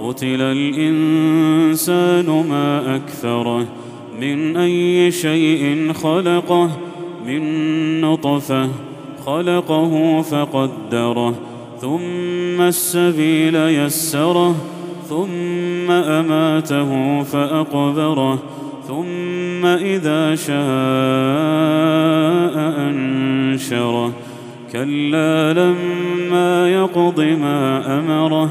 قتل الإنسان ما أكثره من أي شيء خلقه من نطفة خلقه فقدره ثم السبيل يسره ثم أماته فأقبره ثم إذا شاء أنشره. كلا لما يقض ما أمره